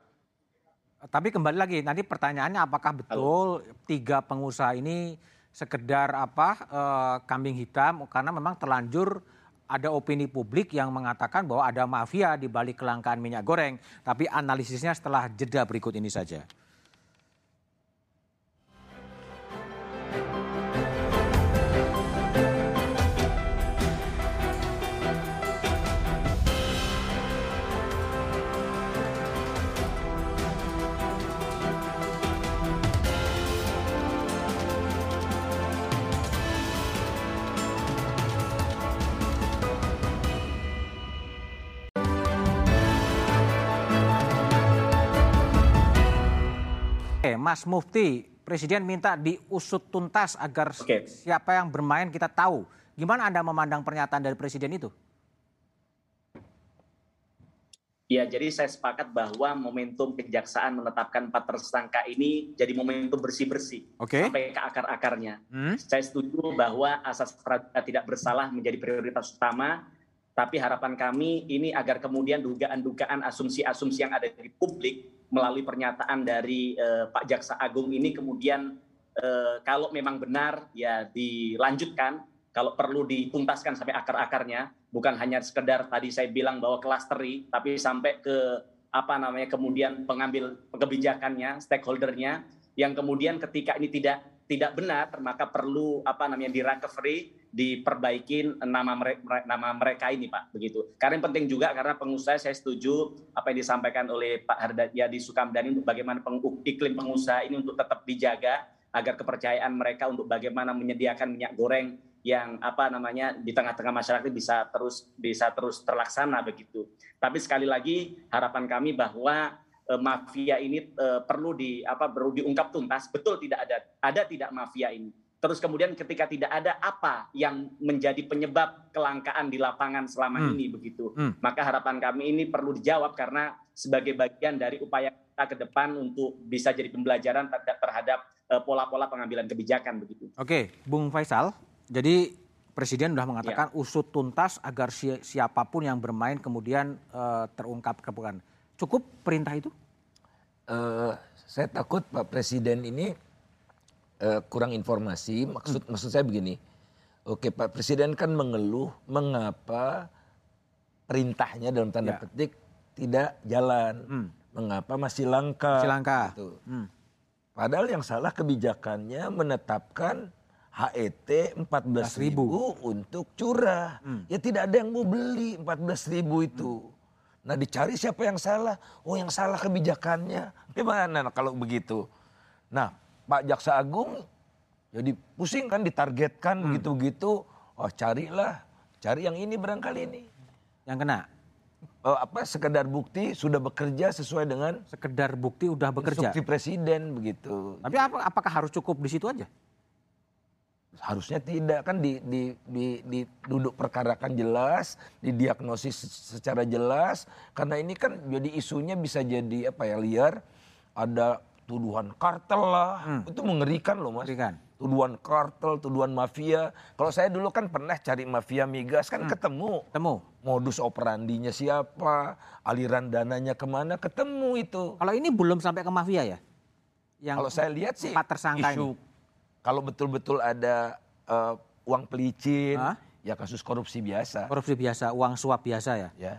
Tapi kembali lagi, nanti pertanyaannya apakah betul tiga pengusaha ini sekedar apa eh, kambing hitam karena memang terlanjur ada opini publik yang mengatakan bahwa ada mafia di balik kelangkaan minyak goreng. Tapi analisisnya setelah jeda berikut ini saja. Oke, Mas Mufti, Presiden minta diusut tuntas agar Oke. siapa yang bermain kita tahu. Gimana Anda memandang pernyataan dari Presiden itu? Ya, jadi saya sepakat bahwa momentum kejaksaan menetapkan empat tersangka ini jadi momentum bersih-bersih Oke. sampai ke akar-akarnya. Hmm? Saya setuju bahwa asas praduga tidak bersalah menjadi prioritas utama, tapi harapan kami ini agar kemudian dugaan-dugaan asumsi-asumsi yang ada di publik melalui pernyataan dari eh, Pak Jaksa Agung ini kemudian eh, kalau memang benar ya dilanjutkan, kalau perlu dituntaskan sampai akar-akarnya, bukan hanya sekedar tadi saya bilang bahwa klasteri, tapi sampai ke apa namanya kemudian pengambil kebijakannya, stakeholdernya, yang kemudian ketika ini tidak tidak benar maka perlu apa namanya di recovery diperbaikin nama mereka, nama mereka ini Pak begitu. Karena yang penting juga karena pengusaha saya setuju apa yang disampaikan oleh Pak Hardayadi Sukamdhani untuk bagaimana peng, iklim pengusaha ini untuk tetap dijaga agar kepercayaan mereka untuk bagaimana menyediakan minyak goreng yang apa namanya di tengah-tengah masyarakat bisa terus bisa terus terlaksana begitu. Tapi sekali lagi harapan kami bahwa eh, mafia ini eh, perlu di apa perlu diungkap tuntas betul tidak ada ada tidak mafia ini Terus kemudian ketika tidak ada apa yang menjadi penyebab kelangkaan di lapangan selama Hmm. ini begitu. Hmm. Maka harapan kami ini perlu dijawab karena sebagai bagian dari upaya kita ke depan untuk bisa jadi pembelajaran terhadap- terhadap eh, pola-pola pengambilan kebijakan begitu. Oke, Bung Faisal. Jadi Presiden sudah mengatakan usut tuntas agar si- siapa pun yang bermain kemudian eh, terungkap kebukan. Cukup perintah itu? Eh, saya takut Pak Presiden ini eh, kurang informasi. Maksud maksud saya begini. Oke, Pak Presiden kan mengeluh mengapa perintahnya dalam tanda Ya. petik tidak jalan. Hmm. Mengapa masih langka? Masih langka. Gitu. Hmm. Padahal yang salah kebijakannya menetapkan HET 14.000 untuk curah. Hmm. Ya tidak ada yang mau beli 14.000 itu. Nah dicari siapa yang salah? Oh yang salah kebijakannya. Gimana nah, kalau begitu? Nah Pak Jaksa Agung jadi pusing kan ditargetkan Hmm. begitu-begitu. Oh carilah, cari yang ini barangkali ini. Yang kena Oh, apa sekedar bukti sudah bekerja sesuai dengan sekedar bukti udah bekerja. instruksi presiden begitu. Tapi apa, apakah harus cukup di situ aja? Harusnya tidak kan di, di, di, di duduk perkarakan jelas, didiagnosis secara jelas. Karena ini kan jadi isunya bisa jadi apa ya liar. Ada tuduhan kartel lah, itu mengerikan loh mas. Mengerikan. Tuduhan kartel, tuduhan mafia. Kalau saya dulu kan pernah cari mafia migas kan ketemu. Temu. Modus operandinya siapa, aliran dananya ke mana, ketemu itu. Kalau ini belum sampai ke mafia ya? Yang Kalau saya lihat sih tersangka isu ini. kalau betul-betul ada eh, uang pelicin, Hah? ya kasus korupsi biasa. korupsi biasa, uang suap biasa ya. Ya.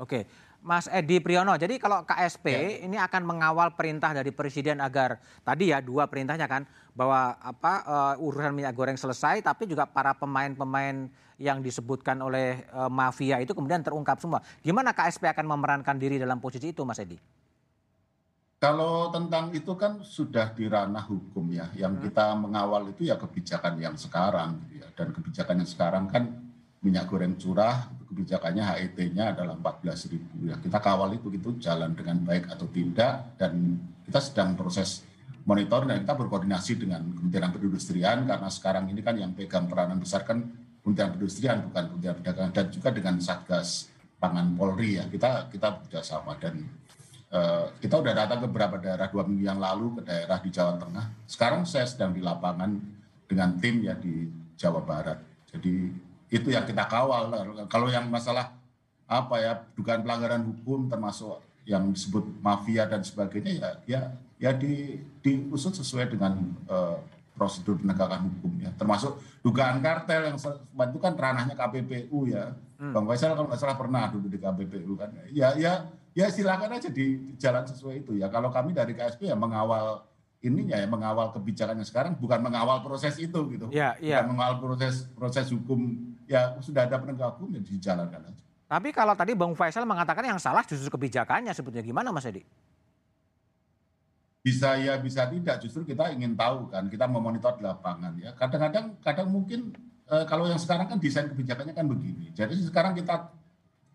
Oke, Mas Edi Priyono. Jadi kalau KSP Ya. ini akan mengawal perintah dari Presiden agar tadi ya dua perintahnya kan bahwa apa eh, urusan minyak goreng selesai, tapi juga para pemain-pemain yang disebutkan oleh eh, mafia itu kemudian terungkap semua. Gimana KSP akan memerankan diri dalam posisi itu, Mas Edi? Kalau tentang itu kan sudah di ranah hukum ya. Yang kita mengawal itu ya kebijakan yang sekarang gitu ya. Dan kebijakan yang sekarang kan minyak goreng curah, kebijakannya HET-nya adalah 14.000 ya. Kita kawal itu gitu jalan dengan baik atau tidak dan kita sedang proses monitor dan kita berkoordinasi dengan Kementerian Perindustrian karena sekarang ini kan yang pegang peranan besar kan Kementerian Perindustrian bukan Kementerian Perdagangan dan juga dengan Satgas Pangan Polri ya. Kita kita bekerjasama dan Eh, kita udah datang ke beberapa daerah dua minggu yang lalu ke daerah di Jawa Tengah. Sekarang saya sedang di lapangan dengan tim ya di Jawa Barat. Jadi itu yang kita kawal. Kalau yang masalah apa ya dugaan pelanggaran hukum termasuk yang disebut mafia dan sebagainya ya ya ya di diusut sesuai dengan eh, prosedur penegakan hukum ya. Termasuk dugaan kartel yang itu kan ranahnya KPPU ya. Bang Faisal kalau nggak salah pernah dulu di KPPU kan. Ya ya ya silakan aja di, di jalan sesuai itu ya. Kalau kami dari KSP ya mengawal ininya ya mengawal kebijakannya sekarang bukan mengawal proses itu gitu. Ya, iya. bukan mengawal proses proses hukum ya sudah ada penegak hukum ya dijalankan aja. Tapi kalau tadi Bang Faisal mengatakan yang salah justru kebijakannya sebetulnya gimana, Mas Edi? bisa ya bisa tidak. Justru kita ingin tahu kan kita memonitor di lapangan ya. Kadang-kadang kadang mungkin eh, kalau yang sekarang kan desain kebijakannya kan begini. Jadi sekarang kita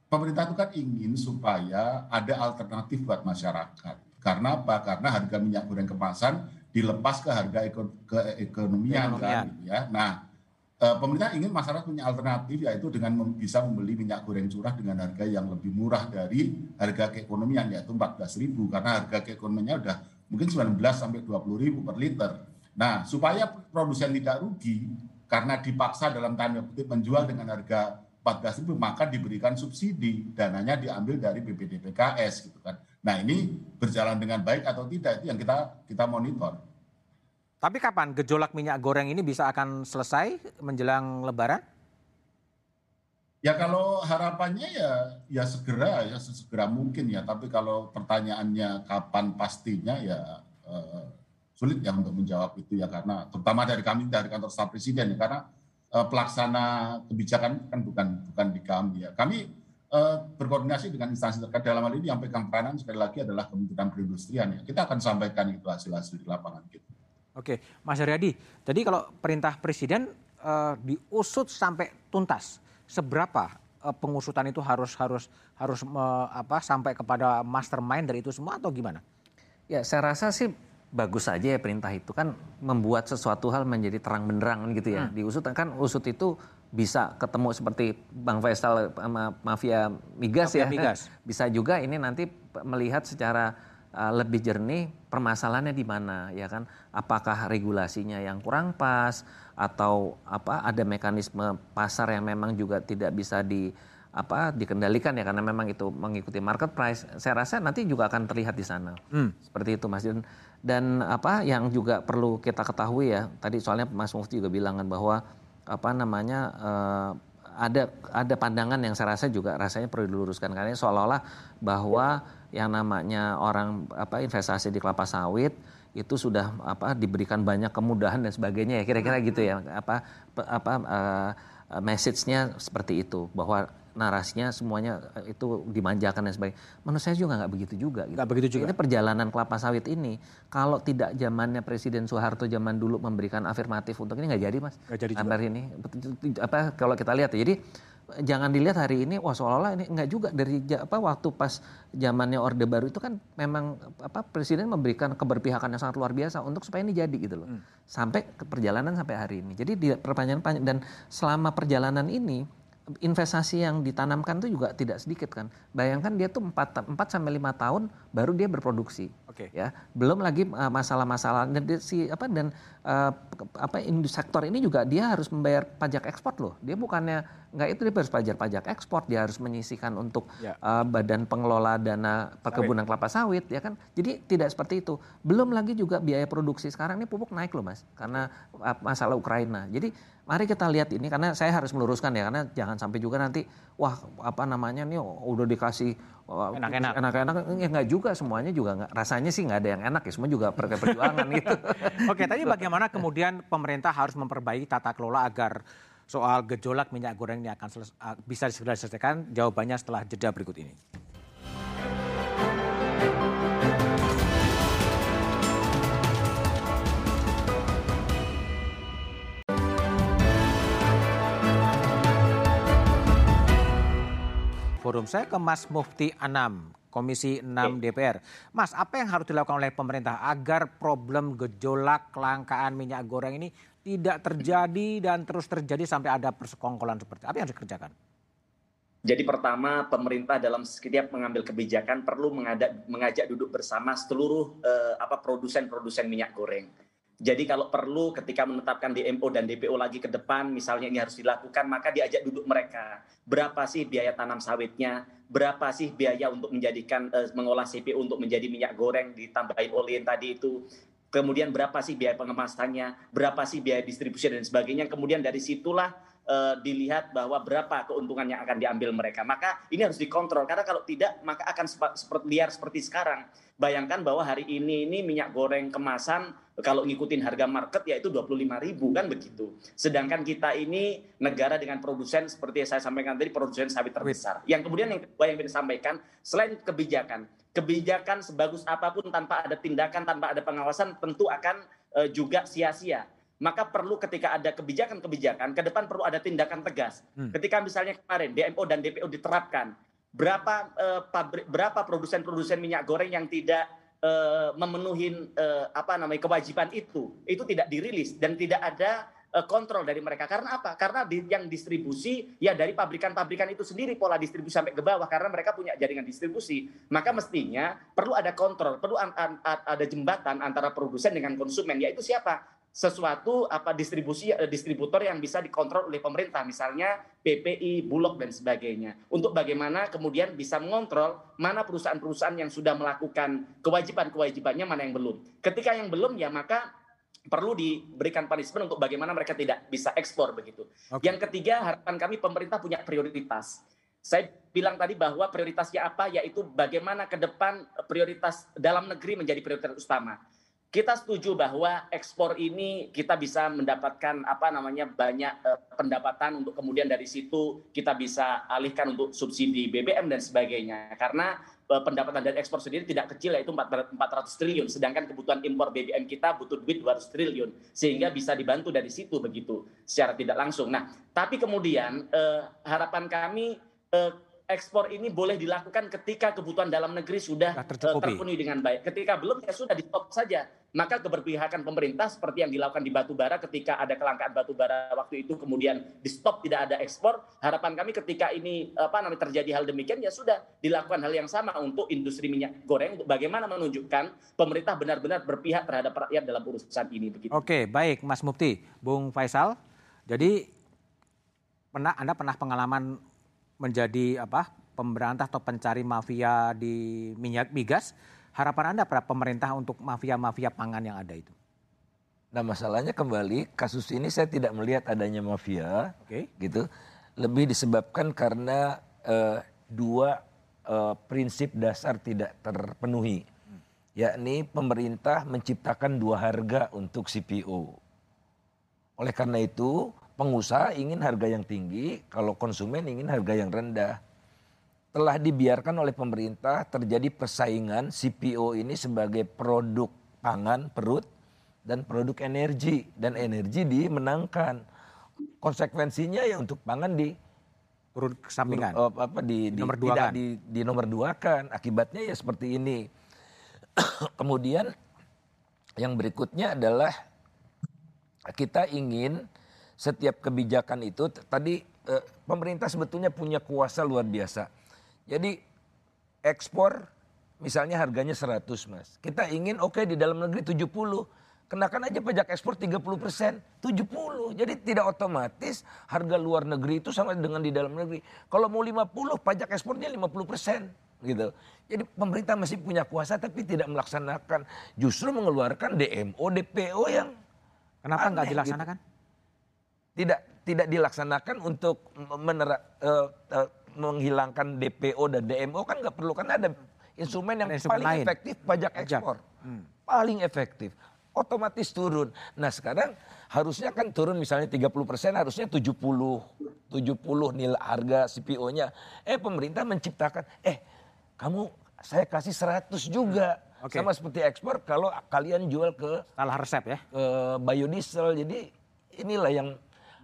pemerintah itu kan ingin supaya ada alternatif buat masyarakat. Karena apa? Karena harga minyak goreng kemasan dilepas ke harga eko- keekonomian Keekonomian. kan gitu ya. Nah pemerintah ingin masyarakat punya alternatif yaitu dengan bisa membeli minyak goreng curah dengan harga yang lebih murah dari harga keekonomian yaitu 14.000 karena harga keekonomiannya udah mungkin 19 sampai 20.000 per liter. Nah, supaya produsen tidak rugi karena dipaksa dalam tanda kutip menjual dengan harga 14.000 maka diberikan subsidi dananya diambil dari BPDPKS gitu kan. Nah, ini berjalan dengan baik atau tidak itu yang kita kita monitor. Tapi kapan gejolak minyak goreng ini bisa akan selesai menjelang Lebaran? Ya kalau harapannya ya ya segera ya sesegera mungkin ya. Tapi kalau pertanyaannya kapan pastinya ya eh, sulit ya untuk menjawab itu ya karena terutama dari kami dari kantor staf presiden ya karena eh, pelaksana kebijakan kan bukan bukan di kami ya. Kami eh, berkoordinasi dengan instansi terkait dalam hal ini yang pegang peranan sekali lagi adalah Kementerian Perindustrian ya. Kita akan sampaikan itu hasil-hasil di lapangan gitu. Oke, Mas Haryadi. Jadi kalau perintah Presiden eh, diusut sampai tuntas, seberapa eh, pengusutan itu harus harus harus me- apa sampai kepada mastermind dari itu semua atau gimana? Ya, saya rasa sih bagus saja ya perintah itu kan membuat sesuatu hal menjadi terang benderang gitu ya. Hmm. Diusut kan usut itu bisa ketemu seperti Bang Faisal sama mafia migas mafia ya. Migas. Bisa juga ini nanti melihat secara uh, lebih jernih permasalahannya di mana ya kan. Apakah regulasinya yang kurang pas atau apa ada mekanisme pasar yang memang juga tidak bisa di apa dikendalikan ya karena memang itu mengikuti market price. Saya rasa nanti juga akan terlihat di sana. Hmm. Seperti itu Mas Dan dan apa yang juga perlu kita ketahui ya, tadi soalnya Mas Mufti juga bilang kan bahwa apa namanya uh, ada ada pandangan yang saya rasa juga rasanya perlu diluruskan karena seolah-olah bahwa yang namanya orang apa investasi di kelapa sawit itu sudah apa diberikan banyak kemudahan dan sebagainya ya kira-kira gitu ya apa apa uh, message-nya seperti itu bahwa narasinya semuanya eh, itu dimanjakan dan sebagainya. Menurut saya juga nggak begitu juga. Gitu. Gak begitu juga. Ini perjalanan kelapa sawit ini kalau tidak zamannya Presiden Soeharto zaman dulu memberikan afirmatif untuk ini nggak jadi mas. Nggak jadi juga. ini apa kalau kita lihat ya. Jadi jangan dilihat hari ini wah seolah-olah ini enggak juga dari apa waktu pas zamannya Orde Baru itu kan memang apa presiden memberikan keberpihakan yang sangat luar biasa untuk supaya ini jadi gitu loh. Hmm. Sampai ke perjalanan sampai hari ini. Jadi di perpanjangan dan selama perjalanan ini investasi yang ditanamkan itu juga tidak sedikit kan. Bayangkan dia tuh 4, 4 sampai 5 tahun baru dia berproduksi. Oke. Okay. Ya. Belum lagi uh, masalah-masalah dan si apa dan uh, apa industri sektor ini juga dia harus membayar pajak ekspor loh. Dia bukannya nggak itu dia harus pajak pajak ekspor, dia harus menyisikan untuk ya. uh, badan pengelola dana perkebunan sawit. kelapa sawit ya kan. Jadi tidak seperti itu. Belum lagi juga biaya produksi sekarang ini pupuk naik loh Mas karena uh, masalah Ukraina. Jadi mari kita lihat ini karena saya harus meluruskan ya karena jangan sampai juga nanti wah apa namanya nih udah dikasih enak-enak enak-enak ya nggak juga semuanya juga nggak rasanya sih nggak ada yang enak ya semua juga perjuangan gitu. Oke, tadi bagaimana kemudian pemerintah harus memperbaiki tata kelola agar soal gejolak minyak goreng ini akan bisa segera diselesaikan? Jawabannya setelah jeda berikut ini. Forum. Saya ke Mas Mufti Anam, Komisi 6 DPR. Mas, apa yang harus dilakukan oleh pemerintah agar problem gejolak kelangkaan minyak goreng ini tidak terjadi dan terus terjadi sampai ada persekongkolan seperti apa yang harus dikerjakan? Jadi pertama pemerintah dalam setiap mengambil kebijakan perlu mengajak, mengajak duduk bersama seluruh eh, apa produsen-produsen minyak goreng jadi kalau perlu ketika menetapkan DMO dan DPO lagi ke depan, misalnya ini harus dilakukan, maka diajak duduk mereka. Berapa sih biaya tanam sawitnya? Berapa sih biaya untuk menjadikan uh, mengolah CPO untuk menjadi minyak goreng ditambahin oleh tadi itu? Kemudian berapa sih biaya pengemasannya? Berapa sih biaya distribusi dan sebagainya? Kemudian dari situlah uh, dilihat bahwa berapa keuntungan yang akan diambil mereka. Maka ini harus dikontrol karena kalau tidak maka akan seperti liar seperti sekarang. Bayangkan bahwa hari ini ini minyak goreng kemasan kalau ngikutin harga market yaitu 25.000 kan begitu. Sedangkan kita ini negara dengan produsen seperti yang saya sampaikan tadi produsen sawit terbesar. Yang kemudian yang kedua yang saya sampaikan selain kebijakan, kebijakan sebagus apa pun tanpa ada tindakan, tanpa ada pengawasan tentu akan uh, juga sia-sia maka perlu ketika ada kebijakan-kebijakan ke depan perlu ada tindakan tegas. Hmm. Ketika misalnya kemarin DMO dan DPO diterapkan, berapa uh, pabrik berapa produsen-produsen minyak goreng yang tidak uh, memenuhi uh, apa namanya kewajiban itu, itu tidak dirilis dan tidak ada uh, kontrol dari mereka. Karena apa? Karena di, yang distribusi ya dari pabrikan-pabrikan itu sendiri pola distribusi sampai ke bawah karena mereka punya jaringan distribusi. Maka mestinya perlu ada kontrol, perlu an, an, ada jembatan antara produsen dengan konsumen yaitu siapa? Sesuatu apa distribusi eh, distributor yang bisa dikontrol oleh pemerintah misalnya PPI, Bulog dan sebagainya. Untuk bagaimana kemudian bisa mengontrol mana perusahaan-perusahaan yang sudah melakukan kewajiban-kewajibannya mana yang belum. Ketika yang belum ya maka perlu diberikan punishment untuk bagaimana mereka tidak bisa ekspor begitu. Okay. Yang ketiga harapan kami pemerintah punya prioritas. Saya bilang tadi bahwa prioritasnya apa yaitu bagaimana ke depan prioritas dalam negeri menjadi prioritas utama kita setuju bahwa ekspor ini kita bisa mendapatkan apa namanya banyak uh, pendapatan untuk kemudian dari situ kita bisa alihkan untuk subsidi BBM dan sebagainya karena uh, pendapatan dari ekspor sendiri tidak kecil yaitu 400 triliun sedangkan kebutuhan impor BBM kita butuh duit 200 triliun sehingga bisa dibantu dari situ begitu secara tidak langsung. Nah, tapi kemudian uh, harapan kami ekspor ini boleh dilakukan ketika kebutuhan dalam negeri sudah eh, terpenuhi dengan baik. Ketika belum ya sudah di stop saja. Maka keberpihakan pemerintah seperti yang dilakukan di batu bara ketika ada kelangkaan batu bara waktu itu kemudian di stop tidak ada ekspor. Harapan kami ketika ini apa namanya terjadi hal demikian ya sudah dilakukan hal yang sama untuk industri minyak goreng untuk bagaimana menunjukkan pemerintah benar-benar berpihak terhadap rakyat dalam urusan ini begitu. Oke, baik Mas Mufti, Bung Faisal. Jadi pernah Anda pernah pengalaman menjadi apa? pemberantas atau pencari mafia di minyak migas. Harapan Anda pada pemerintah untuk mafia-mafia pangan yang ada itu? Nah masalahnya kembali kasus ini saya tidak melihat adanya mafia, Oke. gitu. Lebih disebabkan karena eh, dua eh, prinsip dasar tidak terpenuhi, yakni pemerintah menciptakan dua harga untuk CPO. Oleh karena itu pengusaha ingin harga yang tinggi, kalau konsumen ingin harga yang rendah. Telah dibiarkan oleh pemerintah terjadi persaingan CPO ini sebagai produk pangan perut dan produk energi dan energi dimenangkan. Konsekuensinya ya untuk pangan di Turun kesampingan. eh, apa di, di Nomor tidak duakan. di, di nomor duakan. Akibatnya ya seperti ini. Kemudian yang berikutnya adalah kita ingin setiap kebijakan itu tadi eh, pemerintah sebetulnya punya kuasa luar biasa. Jadi ekspor misalnya harganya 100 Mas. Kita ingin oke di dalam negeri 70. Kenakan aja pajak ekspor 30 persen, 70. Jadi tidak otomatis harga luar negeri itu sama dengan di dalam negeri. Kalau mau 50, pajak ekspornya 50 persen. Gitu. Jadi pemerintah masih punya kuasa tapi tidak melaksanakan. Justru mengeluarkan DMO, DPO yang Kenapa nggak aneh dilaksanakan? tidak tidak dilaksanakan untuk menera, eh, eh, menghilangkan DPO dan DMO kan nggak perlu kan ada instrumen yang instrumen paling lain. efektif pajak Pajak. ekspor Hmm. paling efektif otomatis turun nah sekarang harusnya kan turun misalnya 30% harusnya 70 70 nilai harga CPO-nya eh pemerintah menciptakan eh kamu saya kasih 100 juga Oke. sama seperti ekspor kalau kalian jual ke Salah resep ya? ke biodiesel. Jadi inilah yang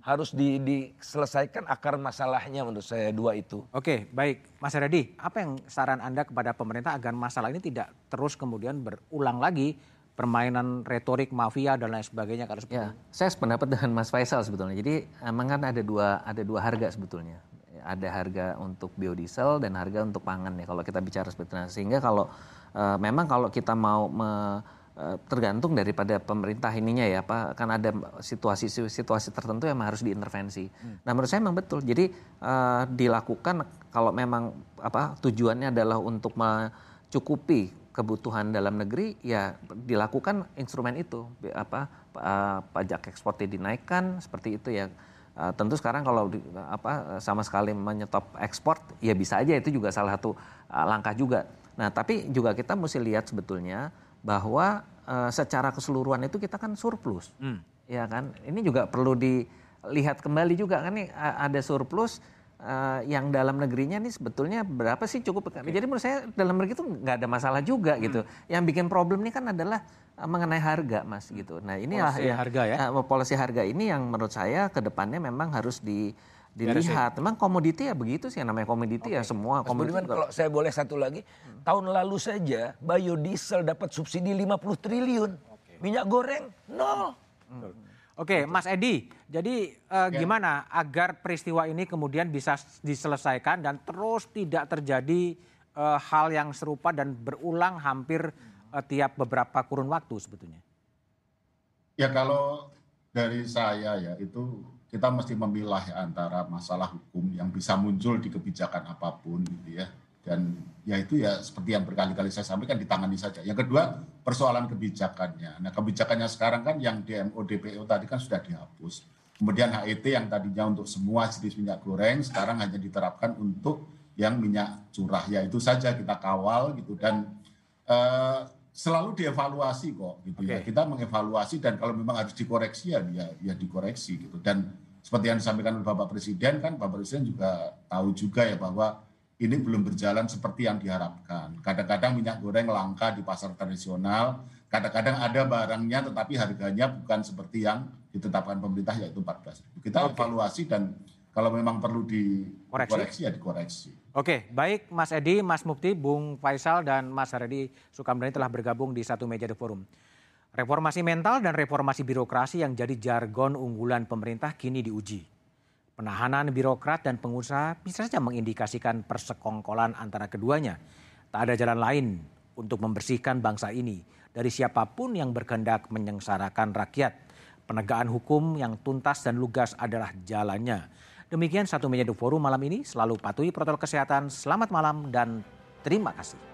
harus di- diselesaikan akar masalahnya menurut saya dua itu. Oke, baik. Mas Redi, apa yang saran Anda kepada pemerintah agar masalah ini tidak terus kemudian berulang lagi permainan retorik mafia dan lain sebagainya kalau Ya, saya sependapat dengan Mas Faisal sebetulnya. Jadi emang kan ada dua ada dua harga sebetulnya. Ada harga untuk biodiesel dan harga untuk pangan ya kalau kita bicara sebetulnya. Sehingga kalau eh, memang kalau kita mau me- tergantung daripada pemerintah ininya ya, Pak, kan ada situasi situasi tertentu yang harus diintervensi. Nah, menurut saya memang betul. Jadi eh, dilakukan kalau memang apa tujuannya adalah untuk mencukupi kebutuhan dalam negeri ya dilakukan instrumen itu. Apa uh, pajak ekspornya dinaikkan seperti itu ya. Uh, tentu sekarang kalau di- apa sama sekali menyetop ekspor ya bisa aja. Itu juga salah satu uh, langkah juga. Nah tapi juga kita mesti lihat sebetulnya bahwa uh, secara keseluruhan itu kita kan surplus. Ya kan? Ini juga perlu dilihat kembali juga kan nih ada surplus uh, yang dalam negerinya nih sebetulnya berapa sih cukup? Jadi menurut saya dalam negeri itu nggak ada masalah juga gitu. Yang bikin problem ini kan adalah uh, mengenai harga mas gitu. Nah inilah Polisi yang- harga ya? uh, polisi harga ini yang menurut saya ke depannya memang harus di dilihat. Memang komoditi ya begitu sih namanya komoditi ya semua Mas komoditi Budiman kalau saya boleh satu lagi, tahun lalu saja biodiesel dapat subsidi 50 triliun. Minyak goreng nol. Oke, Mas Edi, jadi eh, gimana agar peristiwa ini kemudian bisa diselesaikan dan terus tidak terjadi eh, hal yang serupa dan berulang hampir eh, tiap beberapa kurun waktu sebetulnya? Ya kalau dari saya ya itu kita mesti memilah ya antara masalah hukum yang bisa muncul di kebijakan apa pun gitu ya. Dan ya itu ya seperti yang berkali-kali saya sampaikan ditangani saja. Yang kedua persoalan kebijakannya. Nah kebijakannya sekarang kan yang DMO DPO tadi kan sudah dihapus. Kemudian HET yang tadinya untuk semua jenis minyak goreng sekarang hanya diterapkan untuk yang minyak curah. Ya itu saja kita kawal gitu dan eh, selalu dievaluasi kok gitu ya. Oke. Kita mengevaluasi dan kalau memang harus dikoreksi ya ya, ya dikoreksi gitu. Dan seperti yang disampaikan oleh Bapak Presiden kan Bapak Presiden juga tahu juga ya bahwa ini belum berjalan seperti yang diharapkan. Kadang-kadang minyak goreng langka di pasar tradisional, kadang-kadang ada barangnya tetapi harganya bukan seperti yang ditetapkan pemerintah yaitu 14. Kita Oke. evaluasi dan kalau memang perlu Koreksi. dikoreksi ya dikoreksi. Oke, baik Mas Edi, Mas Mukti, Bung Faisal, dan Mas Haredi Sukamdani telah bergabung di satu meja The Forum. Reformasi mental dan reformasi birokrasi yang jadi jargon unggulan pemerintah kini diuji. Penahanan birokrat dan pengusaha bisa saja mengindikasikan persekongkolan antara keduanya. Tak ada jalan lain untuk membersihkan bangsa ini dari siapa pun yang berkehendak menyengsarakan rakyat. Penegakan hukum yang tuntas dan lugas adalah jalannya. Demikian satu meja Forum malam ini. Selalu patuhi protokol kesehatan. Selamat malam dan terima kasih.